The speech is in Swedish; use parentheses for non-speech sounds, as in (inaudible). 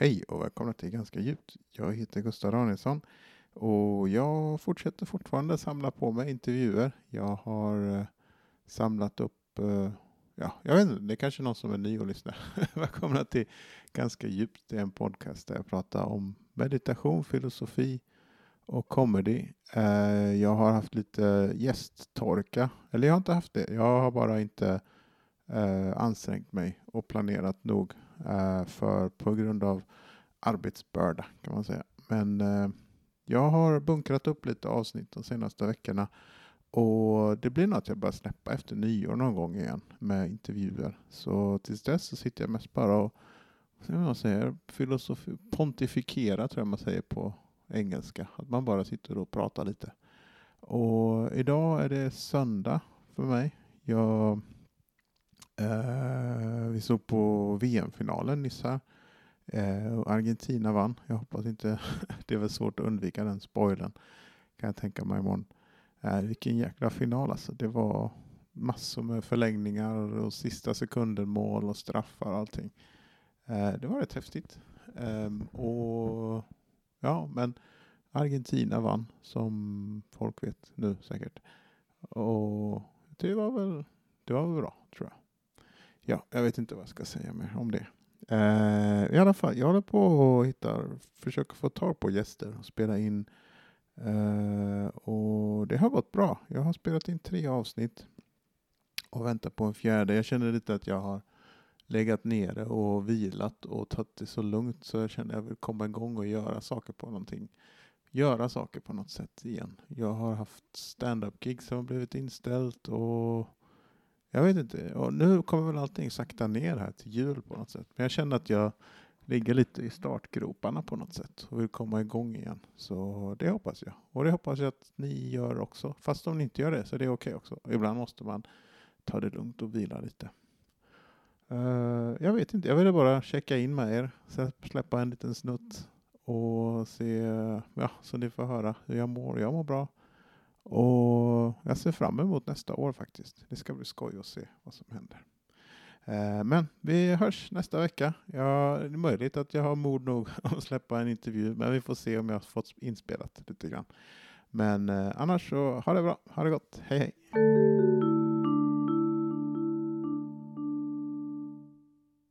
Hej och välkomna till Ganska djupt. Jag heter Gustav Danielsson och jag fortsätter fortfarande samla på mig intervjuer. Jag har eh, samlat upp, eh, ja, jag vet inte, det är kanske någon som är ny och lyssnar. (laughs) Välkomna till Ganska djupt. Det är en podcast där jag pratar om meditation, filosofi och comedy. Eh, jag har haft lite gästtorka, eller jag har inte haft det. Jag har bara inte ansträngt mig och planerat nog Eh, för på grund av arbetsbörda kan man säga. Men eh, jag har bunkrat upp lite avsnitt de senaste veckorna och det blir något jag börjar släppa efter nyår någon gång igen med intervjuer. Så tills dess så sitter jag mest bara och vad man säger, filosofi, pontifikera tror jag man säger på engelska. Att man bara sitter och pratar lite. Och idag är det söndag för mig. Jag Eh, vi såg på VM-finalen nyss här. Eh, Argentina vann. Jag hoppas inte, (laughs) det är väl svårt att undvika den spoilern. Kan jag tänka mig imorgon. Eh, vilken jäkla final alltså. Det var massor med förlängningar och sista sekunden mål och straffar och allting. Eh, det var rätt häftigt. Eh, och ja, men Argentina vann som folk vet nu säkert. Och det var väl, det var väl bra tror jag. Ja, jag vet inte vad jag ska säga mer om det. Uh, I alla fall, jag håller på och hittar, försöker få tag på gäster och spela in. Uh, och det har gått bra. Jag har spelat in tre avsnitt och väntar på en fjärde. Jag känner lite att jag har legat nere och vilat och tagit det så lugnt så jag känner att jag vill komma igång och göra saker på någonting. Göra saker på något sätt igen. Jag har haft stand-up gig som har blivit inställt och jag vet inte. Och nu kommer väl allting sakta ner här till jul på något sätt. Men jag känner att jag ligger lite i startgroparna på något sätt och vill komma igång igen. Så det hoppas jag. Och det hoppas jag att ni gör också. Fast om ni inte gör det så är det okej okay också. Ibland måste man ta det lugnt och vila lite. Uh, jag vet inte, jag ville bara checka in med er, släppa en liten snutt och se, ja, så ni får höra hur jag mår. Jag mår bra. Och jag ser fram emot nästa år faktiskt. Det ska bli skoj att se vad som händer. Eh, men vi hörs nästa vecka. Ja, det är möjligt att jag har mod nog (laughs) att släppa en intervju, men vi får se om jag har fått inspelat lite grann. Men eh, annars så ha det bra, ha det gott, hej hej!